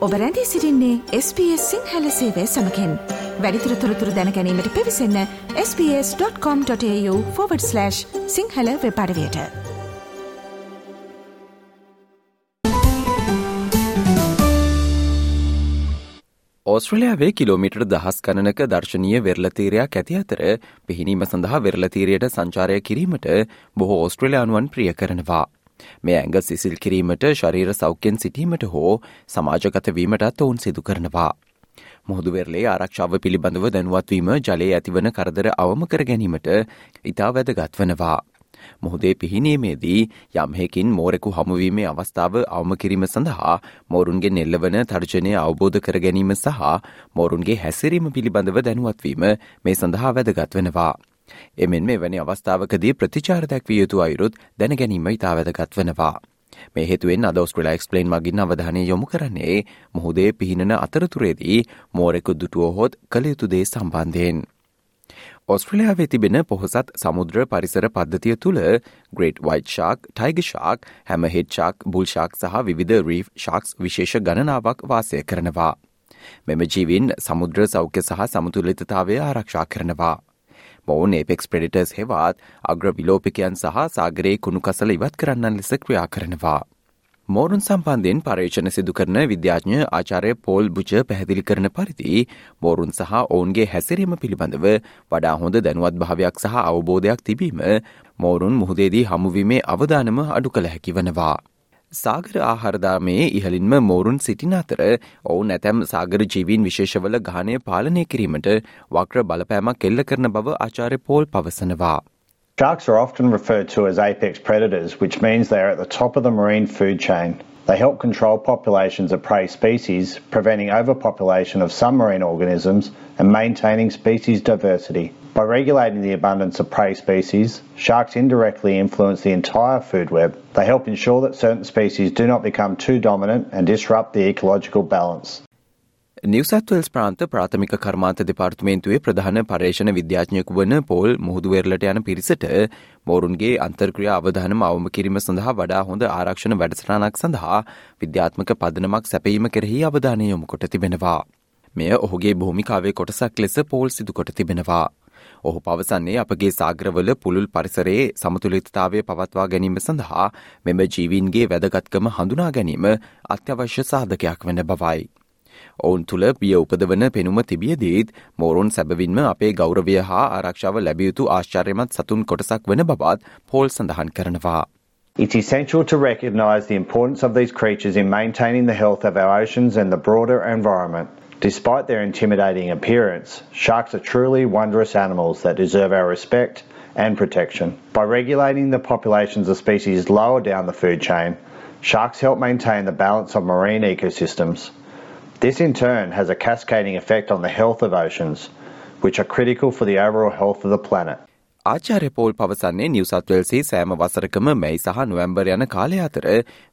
ඔබ රැඳී සිරින්නේ SBS සිංහල සේවය සමකෙන් වැඩිතුර තොරතුර දැනැනීමට පිවිසන්න ps.com.ta/ සිංහල වෙපඩවයට ඕස්ට්‍රලයාාවේ කිලෝමිටර් දහස් කණනක දර්ශනීය වෙරලතීරයක් ඇති අතර පිහිනීම සඳහා වෙරලතීරයට සංචාරය කිරීමට බොහෝ ඕස්ට්‍රලයානුවන් ප්‍රිය කරනවා. මේ ඇඟ සිසිල් කිරීමට ශරීර සෞඛ්‍යෙන් සිටීමට හෝ සමාජගත වීමටත් ඔවුන් සිදු කරනවා. මුහදුවෙරලේ ආරක්ෂාව පිළිබඳව දැනුවත්වීම ජලයේ ඇතිවන කරදර අවම කර ගැනීමට ඉතා වැදගත් වනවා. මුහදේ පිහිනීමේදී යම්හෙකින් මෝරෙකු හමුවීමේ අවස්ථාව අවම කිරීම සඳහා මෝරුන්ගේ නෙල්ලවන තර්ජනය අවබෝධ කර ගැනීම සහ මෝරුන්ගේ හැසිරීම පිළිබඳව දැනුවත්වීම මේ සඳහා වැදගත් වෙනවා. එමෙන් මේ වැනි අවස්ථාවකදී ප්‍රතිචාර දැක්විය යුතු අයුරුත් දැනගැනීම ඉතා වැදගත් වනවා. මේ හේතුවෙන් අද ඔස්ට්‍රලා එක්ස්පලේන් මගින් අවධානය යොමු කරන්නේ මුහුදේ පිහිනන අතරතුරේදී මෝරෙකු දුටුවහොත් කළ යුතුදේ සම්බන්ධයෙන්. ඔස්ට්‍රලයාාවේ තිබෙන පොහොසත් සමුද්‍ර පරිසර පද්ධතිය තුළ ග්‍රේට් වයිට් ශාක් ටයිග ශාක් හැම හෙඩ් ශාක් බුල්ශාක් සහ විධ රීෆ් ශාක්ස් විශේෂ ගණනාවක් වාසය කරනවා. මෙම ජීවින් සමුද්‍ර සෞඛ්‍ය සහ සමතුලිතතාවය ආරක්ෂා කරනවා. මොවුන් ඒපෙක්ස් ප්‍රඩිටර්ස් හෙවත් අග්‍ර විලෝපිකයන් සහ සාගරයේ කුණු කසල ඉවත් කරන්නන් ලෙස ක්‍රියා කරනවා. මෝරුන් සම්බන්ධයෙන් පර්ේෂණ සිදු කරන විද්‍යාඥ ආචාරය පෝල් බුච පැහැදිලි කරන පරිදි මෝරුන් සහ ඔවුන්ගේ හැසිරීම පිළිබඳව වඩා හොඳ දැනුවත් භාවයක් සහ අවබෝධයක් තිබීම මෝරුන් මුහදේදී හමුවීමේ අවධානම අඩු කළ හැකි වනවා. සාගර ආහාරදාමයේ ඉහලින්ම මෝරුන් සිටින අතර ඔවුන් ඇතැම් සාගර ජීවීන් විශේෂවල ගානය පාලනය කිරීමට වක්‍ර බලපෑමක් කෙල්ල කරන බව ආචාර්ය පෝල් පවසනවා. Sharks are often referred to as apex predators, which means they are at the top of the marine food chain. They help control populations of prey species, preventing overpopulation of some marine organisms and maintaining species diversity. By regulating the abundance of prey species, sharks indirectly influence the entire food web. They help ensure that certain species do not become too dominant and disrupt the ecological balance. නිවසත්වල්ස් ප්‍රාන්ත ප්‍රාථමික කර්මාන්ත දෙපාර්තමේන්තුවේ ප්‍රධාන පර්ේෂණ විද්‍යාඥයකු වන Paul මුහදුවේරලට යන පිරිසට මෝරුන්ගේ අන්තර්ක්‍රිය අවධානම අවම කිරීම සඳහා වඩා හොඳ ආරක්ෂණ වැඩසටනක් සඳහා විද්‍යාත්මක පදනමක් සැපීම කෙරෙහි අවධානය යොමු කොට තිබෙනවා. මෙය ඔහුගේ භූමිකාවේ කොටසක් ලෙස පෝල් සිදු කොට තිබෙනවා. ඔහු පවසන්නේ අපගේ සාග්‍රවල පුළුල් පරිසරයේ සමතුලිතතාවය පවත්වා ගැනීම සඳහා මෙම ජීවීන්ගේ වැදගත්කම හඳුනා ගැනීම අත්‍යවශ්‍ය සාධකයක් වන බවයි. ඔවුන් තුළ පිය උපදවන පෙනුම තිබියදීත් මෝරුන් සැබවින්ම අපේ ගෞරවය හා ආරක්ෂාව ලැබියයුතු ආශ්චර්යමත් සතුන් කොටසක් වන බවත් පෝල් සඳහන් කරනවා. It's essential to recognise the importance of these creatures in maintaining the health of our oceans and the broader environment. Despite their intimidating appearance, sharks are truly wondrous animals that deserve our respect and protection. By regulating the populations of species lower down the food chain, sharks help maintain the balance of marine ecosystems. This in turn has a cascading effect on the health of oceans, which are critical for the overall health of the planet. ආචාර්ය Paul පවසන්නේ නිවසත්වල්සේ සෑම වසරකම මැයි සහ නොවැම්බර් යන කාලය අතර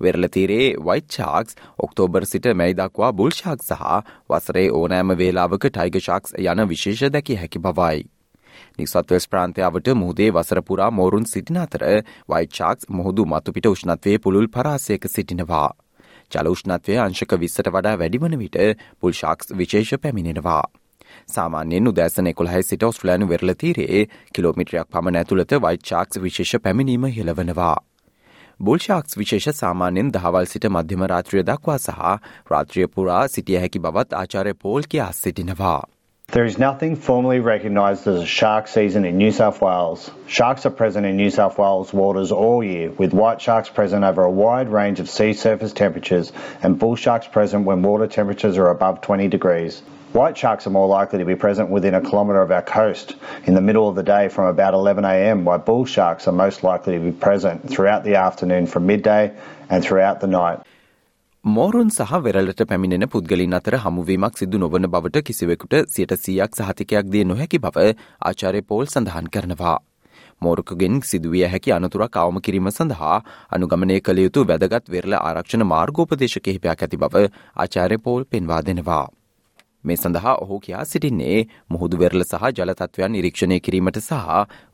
වෙරලතීරේ white ශාක්ස් October සිට මැයි දක්වා බුල්ශාක් සහ වසරේ ඕනෑම වේලාවක ටයිග ශාක්ස් යන විශේෂ දැකිය හැකි බවයි. නිසත්වස් ප්‍රාන්තයාවට මුහදේ වසරපුරා මෝරුන් සිටින අතර වයිට් ශාක්ස් මුහුදු මතුපිට උෂ්ණත්වය පුළුල් පරාසයක සිටිනවා. ජල උෂ්ණත්වය අංශක විස්සට වඩා වැඩිවන විට පුල්ශාක්ස් විශේෂ පැමිණෙනවා. සාමාන්‍යයෙන් උදෑසන එකොළහයි සිට ඔස්ට්‍රලයානු වෙරලතීරයේ කිලෝමිට්‍රයක් පමණ ඇතුළත වයිට් ශාක්ස් විශේෂ පැමිණීම හෙළවනවා. බුල්ශාක්ස් විශේෂ සාමාන්‍යෙන් දහවල් සිට මධ්‍යම රාත්‍රිය දක්වා සහ රාත්‍රිය පුරා සිටිය හැකි බවත් ආචාරය පෝල් කියා සිටිනවා. There is nothing formally recognised as a shark season in New South Wales. Sharks are present in New South Wales waters all year, with white sharks present over a wide range of sea surface temperatures and bull sharks present when water temperatures are above 20 degrees. White sharks are more likely to be present within a kilometre of our coast in the middle of the day from about 11am, while bull sharks are most likely to be present throughout the afternoon from midday and throughout the night. මෝරුන් සහ වෙරලට පැමිණෙන පුද්ගලින් අතර හමුවීමක් සිදු නොවන බවට කිසිවෙකුට සියට සීයක් සහතිකයක් දිය නොහැකි බව ආචාරය පෝල් සඳහන් කරනවා. මෝරුකගෙන් සිදුවිය හැකි අනතුරක් අවම කිරීම සඳහා අනුගමනය කළ යුතු වැදගත් වෙරල ආරක්ෂණ මාර්ගෝපදේශ කිහිපයක් ඇති බව ආචාරය පෝල් පෙන්වා දෙනවා. මේ සඳහා ඔහු කියා සිටින්නේ මුහුදු වෙරල සහ ජලතත්වයන් නිරීක්ෂණය කිරීමට සහ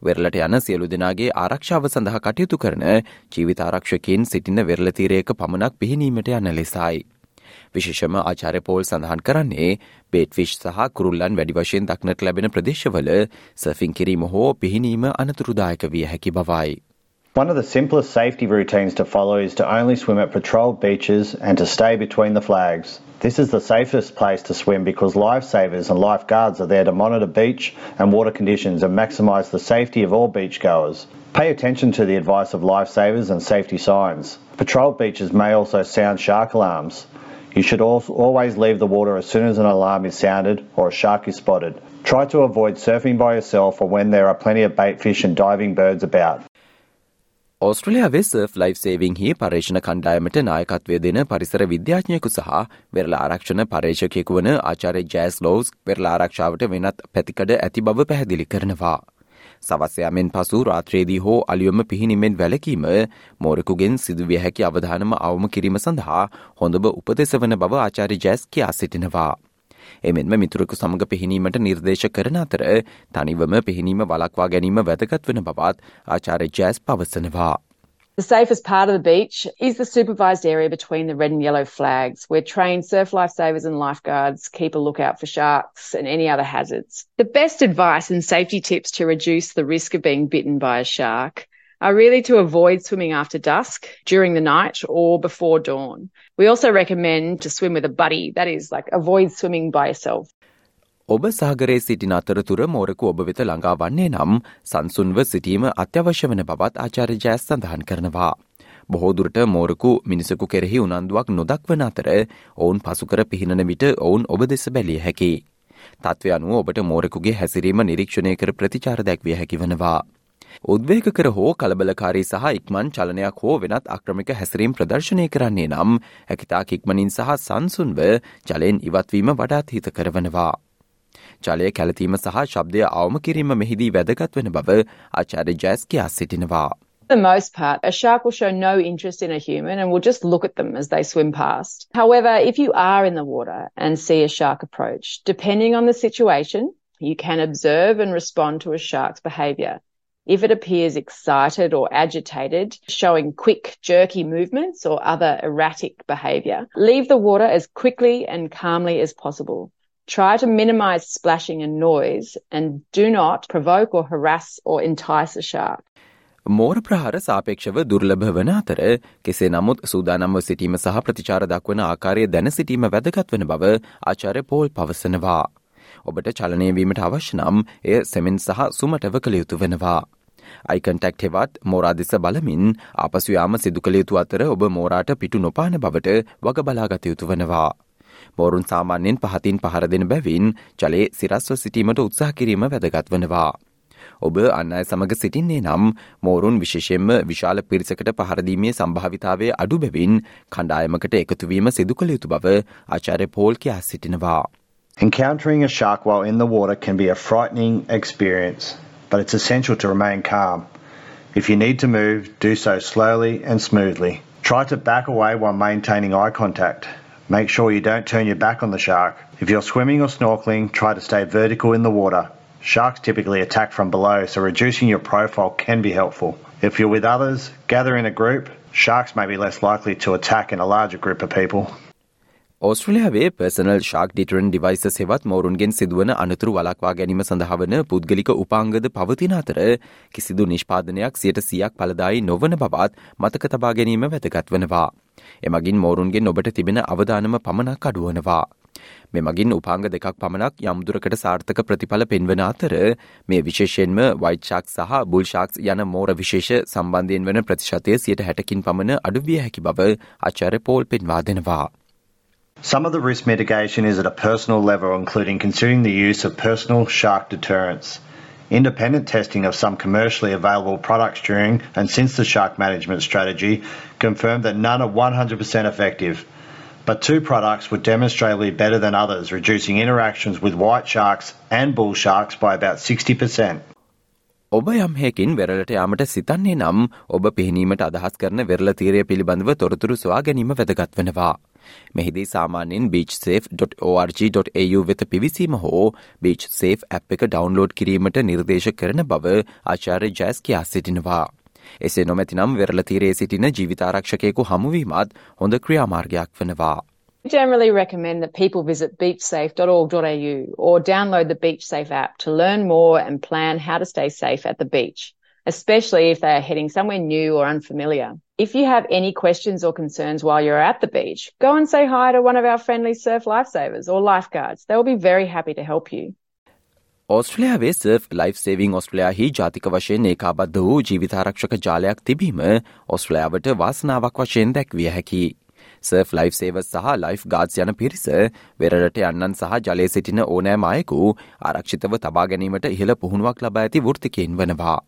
වෙරලට යන සියලු දෙනාගේ ආරක්ෂාව සඳහා කටයුතු කරන ජීවිතාරක්ෂකින් සිටින වෙරලතීරයක පමණක් පිහිනීමට යන ලෙසයි. විශේෂම ආචාර්ය පෝල් සඳහන් කරන්නේ බේට්ෆිෂ් සහ කුරුල්ලන් වැඩි වශයෙන් දක්නට ලැබෙන ප්‍රදේශවල සර්ෆින් කිරීම හෝ පිහිනීම අනතුරුදායක විය හැකි බවයි. One of the simplest safety routines to follow is to only swim at patrolled beaches and to stay between the flags. This is the safest place to swim because lifesavers and lifeguards are there to monitor beach and water conditions and maximise the safety of all beachgoers. Pay attention to the advice of lifesavers and safety signs. Patrolled beaches may also sound shark alarms. You should always leave the water as soon as an alarm is sounded or a shark is spotted. Try to avoid surfing by yourself or when there are plenty of bait fish and diving birds about. ඔස්ට්‍රලයාාවේ surf life සේවිංහි පර්ේෂණ කණ්ඩායමට නායකත්වය දෙන පරිසර විද්‍යාඥයකු සහ වෙරල ආරක්ෂණ පර්ේෂකයෙකු වන ආචාරය jazz laws වෙරල ආරක්ෂාවට වෙනත් පැතිකඩ ඇති බව පැහැදිලි කරනවා. සවස්යමෙන් පසු රාත්‍රේදී හෝ අලියොම පිහිනිමෙන් වැලකීම මෝරකුගෙන් සිදුවිය හැකි අවධානම අවම කිරීම සඳහා හොඳබ උපදෙස වන බව ආචාරි ජෑස් කියා සිටිනවා. එමෙන්ම මිතුරකු සමඟ පිහිනීමට නිර්දේශ කරන අතර තනිවම පිහිනීම වලක්වා ගැනීම වැදගත් වන බවත් ආචාර්ය ජෑස් පවසනවා. The safest part of the beach is the supervised area between the red and yellow flags, where trained surf lifesavers and lifeguards keep a lookout for sharks and any other hazards. The best advice and safety tips to reduce the risk of being bitten by a shark are really to avoid swimming after dusk, during the night, or before dawn. We also recommend to swim with a buddy, that is, like avoid swimming by yourself. ඔබ සාගරයේ සිටින අතරතුර මෝරකු ඔබ වෙත ළඟා වන්නේ නම් සංසුන්ව සිටීම අත්‍යවශ්‍ය වන බවත් ආචාර්ය ජෑස් සඳහන් කරනවා. බොහෝදුරට මෝරකු මිනිසකු කෙරෙහි උනන්දුවක් නොදක්වන අතර ඔවුන් පසුකර පිහිනන විට ඔවුන් ඔබ දෙස බැලිය හැකි. තත්ත්ව අනුව ඔබට මෝරකුගේ හැසිරීම නිරීක්ෂණය කර ප්‍රතිචාර දැක්විය හැකි වනවා. උද්වේගකර හෝ කලබලකාරී සහ ඉක්මන් චලනයක් හෝ වෙනත් අක්‍රමික හැසිරීම් ප්‍රදර්ශනය කරන්නේ නම් හැකිතා ඉක්මනින් සහ සංසුන්ව ජලයෙන් ඉවත්වීම වඩාත් හිත කරවනවා. ජලය කැලතීම සහ ශබ්දය අවම කිරීම මෙහිදී වැදගත් වන බව ආචාර්ය ජෑස් කියා සිටිනවා. For the most part, a shark will show no interest in a human and will just look at them as they swim past. However, if you are in the water and see a shark approach, depending on the situation, you can observe and respond to a shark's behaviour. If it appears excited or agitated, showing quick, jerky movements or other erratic behaviour, leave the water as quickly and calmly as possible. Try to minimize splashing and noise and do not provoke or harass or entice a shark. මෝර ප්‍රහාර සාපේක්ෂව දුර්ලභ වන අතර කෙසේ නමුත් සූදානම්ව සිටීම සහ ප්‍රතිචාර දක්වන ආකාරය දැන සිටීම වැදගත් වන බව ආචාර්ය පෝල් පවසනවා. ඔබට චලනයවීමට අවශ්‍ය නම් එය සෙමෙන් සහ සුමටව කළ යුතු වෙනවා. අයිකන්ටෙක්් හෙවත් මෝරා දෙස බලමින් අපසුයාම සිදු කළ යුතු අතර ඔබ මෝරාට පිටු නොපාන බවට වග බලාගත යුතු වනවා. මෝරුන් සාමාන්‍යයෙන් පහතින් පහර දෙන බැවින් ජලයේ සිරස්ව සිටීමට උත්සාහ කිරීම වැදගත් වනවා. ඔබ අන්න අය සමඟ සිටින්නේ නම් මෝරුන් විශේෂෙන්ම විශාල පිරිසකට පහරදීමේ සම්භාවිතාවය අඩු බැවින් කණ්ඩායමකට එකතුවීම සිදු කළ යුතු බව ආචාර්ය පෝල් කියා සිටිනවා. Encountering a shark while in the water can be a frightening experience, but it's essential to remain calm. If you need to move, do so slowly and smoothly. Try to back away while maintaining eye contact. Make sure you don't turn your back on the shark. If you're swimming or snorkeling, try to stay vertical in the water. Sharks typically attack from below, so reducing your profile can be helpful. If you're with others, gather in a group. Sharks may be less likely to attack in a larger group of people. ඔස්ට්‍රලයාාවේ personal shark deterrent device සෙවත් මෝරුන්ගෙන් සිදුවන අනතුරු වලක්වා ගැනීම සඳහවන පුද්ගලික උපාංගද පවතින අතර කිසිදු නිෂ්පාදනයක් සියට සියක් පලදායි නොවන බවත් මතක තබා ගැනීම වැදගත් වනවා. එමගින් මෝරුන්ගෙන් ඔබට තිබෙන අවධානම පමණක් අඩුවනවා. මෙමගින් උපාංග දෙකක් පමණක් යම්දුරකට සාර්ථක ප්‍රතිඵල පෙන්වන අතර මේ විශේෂයෙන්ම වයිට්ෂාක් සහ බුල්ෂාක්ස් යන මෝර විශේෂ සම්බන්ධයෙන් වන ප්‍රතිශතය සියට හැටකින් පමණ අඩුවිය හැකි බව ආචාර පෝල් පෙන්වා දෙනවා. Some of the risk mitigation is at a personal level, including considering the use of personal shark deterrents. Independent testing of some commercially available products during and since the shark management strategy confirmed that none are 100% effective. But two products were demonstrably better than others, reducing interactions with white sharks and bull sharks by about 60%. ඔබ යම් හයකින් වෙරලට යාමට සිතන්නේ නම් ඔබ පිහිනීමට අදහස් කරන වෙරල තීරය පිළිබඳව තොරතුරු සවා ගැනීම වැදගත් වනවා. මෙහිදී සාමාන්‍යෙන් beachsafe.org.au වෙත පිවිසීම හෝ බීච් සේෆ් ඇප් එක ඩවන්ලෝඩ් කිරීමට නිර්දේශ කරන බව ආචාර්ය ජෑස් කියා සිටිනවා. එසේ නොමැතිනම් වෙරලතීරයේ සිටින ජීවිතාරක්ෂකයකු හමුවීමත් හොඳ ක්‍රියාමාර්ගයක් වනවා. We generally recommend that people visit beachsafe.org.au or download the BeachSafe app to learn more and plan how to stay safe at the beach, especially if they are heading somewhere new or unfamiliar. If you have any questions or concerns while you're at the beach, go and say hi to one of our friendly surf lifesavers or lifeguards. They will be very happy to help you. ඔස්ට්‍රලයාාවේ surf life saving ඔස්ට්‍රලයාහි ජාතික වශයෙන් ඒකාබද්ධ වූ ජීවිතාරක්ෂක ජාලයක් තිබීම ඔස්ට්‍රලයාාවට වාසනාවක් වශයෙන් දැක්විය හැකි. සර්ෆ් ලයිෆ් සේව සහ ලයිෆ් ගාඩ්ස් යන පිරිස වෙරට අන්නන් සහ ජලය සිටින ඕනෑම අයෙකු ආරක්ෂිතව තබා ගැනීමට ඉහළ පුහුණුවක් ලබා ඇති වෘතිකයෙන් වනවා.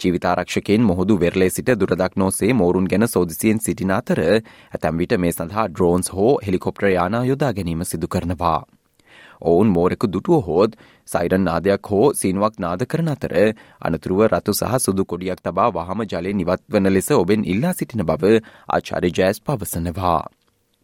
ජීවිතාරක්ෂකෙන් මොහුදු වෙරලේ සිට දුරදක් නෝසේ මෝරුන් ගැන සෝදිසියෙන් සිටින අතර ඇතැම්විට මේ සඳහා ඩ්‍රෝන්ස් හෝ හෙලිකොප්ටර් යානා යොදා ගැනීම සිදු කරනවා. ඔවුන් මෝරෙකු දුටුව හෝත් සයිරන් නාදයක් හෝ සීනුවක් නාද කරන අතර අනතුරුව රතු සහ සුදු කොඩියක් තබා වහම ජලය නිවත් වන ලෙස ඔබෙන් ඉල්ලා සිටින බව ආචාර්ය ජෑස් පවසනවා.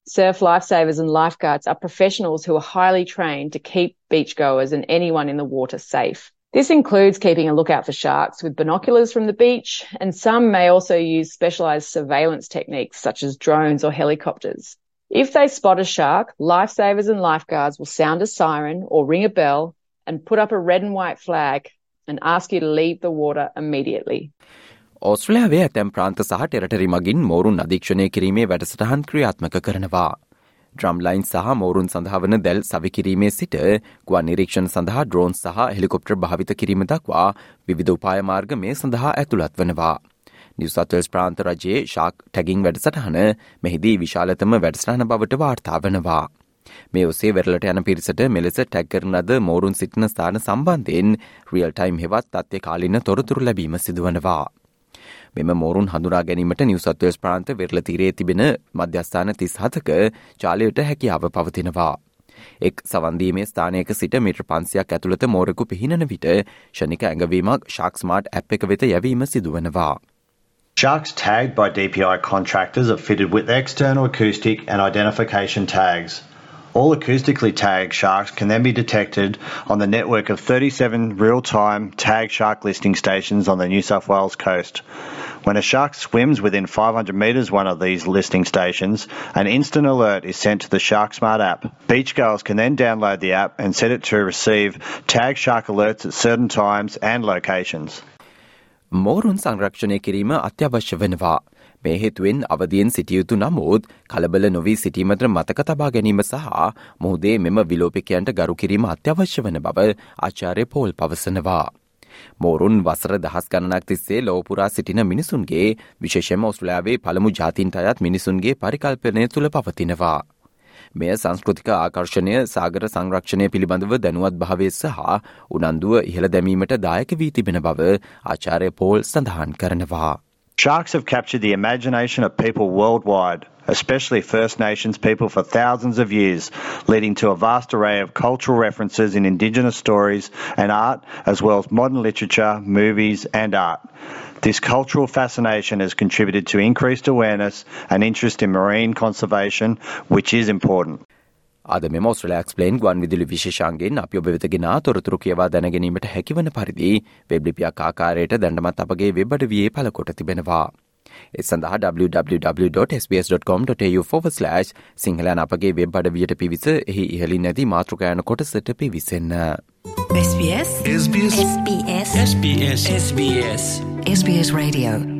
Surf lifesavers and lifeguards are professionals who are highly trained to keep beachgoers and anyone in the water safe. This includes keeping a lookout for sharks with binoculars from the beach, and some may also use specialised surveillance techniques such as drones or helicopters. If they spot a shark, lifesavers and lifeguards will sound a siren or ring a bell and put up a red and white flag and ask you to leave the water immediately. ඔස්ට්‍රලයාාවේ ඇතැම් ප්‍රාන්ත සහ territory මගින් මෝරුන් අධීක්ෂණය කිරීමේ වැඩසටහන් ක්‍රියාත්මක කරනවා. ඩ්‍රම්ලයින් සහ මෝරුන් සඳහාවන දැල් සවිකිරීමේ සිට ගුවන් නිරීක්ෂණ සඳහා ඩ්‍රෝන් සහ හෙලිකොප්ටර් භාවිත කිරීම දක්වා විවිධ උපායමාර්ග මේ සඳහා ඇතුළත් වනවා. නිවසත්වල්ස් ප්‍රාන්ත රජයේ ශාක් ටැගිං වැඩසටහන මෙහිදී විශාලතම වැඩසටහන බවට වාර්තා වනවා. මේ ඔසේ වෙරලට යන පිරිසට මෙලෙස ටැක්කරන අද මෝරුන් සිටින ස්ථාන සම්බන්ධයෙන් රියල් ටයිම් හෙවත් තත්ත්ය කාලින තොරතුරු ලැබීම සිදුවනවා. මෙම මෝරුන් හඳුරා ගැනීමට නිවසත්වස් ප්‍රාන්ත වෙරල තිරේ තිබෙන මධ්‍යස්ථාන තිස් හතක චාලයට හැකියාව පවතිනවා. එක් සවන්දීමේ ස්ථානයක සිට මිට පන්සියක් ඇතුළත මෝරකු පිහිනන විට ෂනික ඇඟවීමක් ශාක්ස්මාර්ට් ඇප් එක වෙත යැවීම සිදුවනවා. Sharks tagged by DPI contractors are fitted with external acoustic and identification tags. All acoustically tagged sharks can then be detected on the network of 37 real time tag shark listing stations on the New South Wales coast. When a shark swims within 500 metres one of these listing stations, an instant alert is sent to the SharkSmart app. Beach girls can then download the app and set it to receive tag shark alerts at certain times and locations. ಮೋರುನ್ ಸಂರಕ್ಷಣೆ ಕಿರಿಮ ಅತ್ಯವಶ್ಯವೆನ್ನುವ මේ හේතුවෙන් අවදියෙන් සිටියයුතු නමුත් කලබල නොවී සිටීමට මතක තබා ගැනීම සහ මුහදේ මෙම විලෝපිකයන්ට ගරු කිරීම අත්‍යවශ්‍ය වන බව ආචාරය පෝල් පවසනවා. මෝරුන් වසර දහස් ගණනක් තිස්සේ ලෝපුරා සිටින මිනිසුන්ගේ විශේෂම ඔස්ට්‍රලයාාවේ පළමු ජාතින්ට අයත් මිනිසුන්ගේ පරිකල්පනය තුළ පවතිනවා. මෙය සංස්කෘතික ආකර්ශණය සාගර සංරක්ෂණය පිළිබඳව දැනුවත් භාවය සහ උනන්දුව ඉහළ දැමීමට දායක වී තිබෙන බව ආචාරය පෝල් සඳහන් කරනවා. Sharks have captured the imagination of people worldwide, especially First Nations people for thousands of years, leading to a vast array of cultural references in Indigenous stories and art, as well as modern literature, movies, and art. This cultural fascination has contributed to increased awareness and interest in marine conservation, which is important. අද මෙම ඔස්ට්‍රලයාක්ස් plane ගුවන් විදුලි විශේෂන්ගෙන් අප ඔබ වෙතගෙන තොරතුරු කියවා දැනගැනීමට හැකිවන පරිදි වෙබ්ලිපියක් ආකාරයට දැඩමත් අපගේ වෙබ්බඩ වියේ පලකොට තිබෙනවා. ඒ සඳහා www.sbs.com.tu/ සිංහලයන් අපගේ වෙබ් අඩවියට පිවිස එහි ඉහලින් නැති මාතෘකයන කොටසට පිවිසන්න. SBS SBS SBS SBS SBS SBS Radio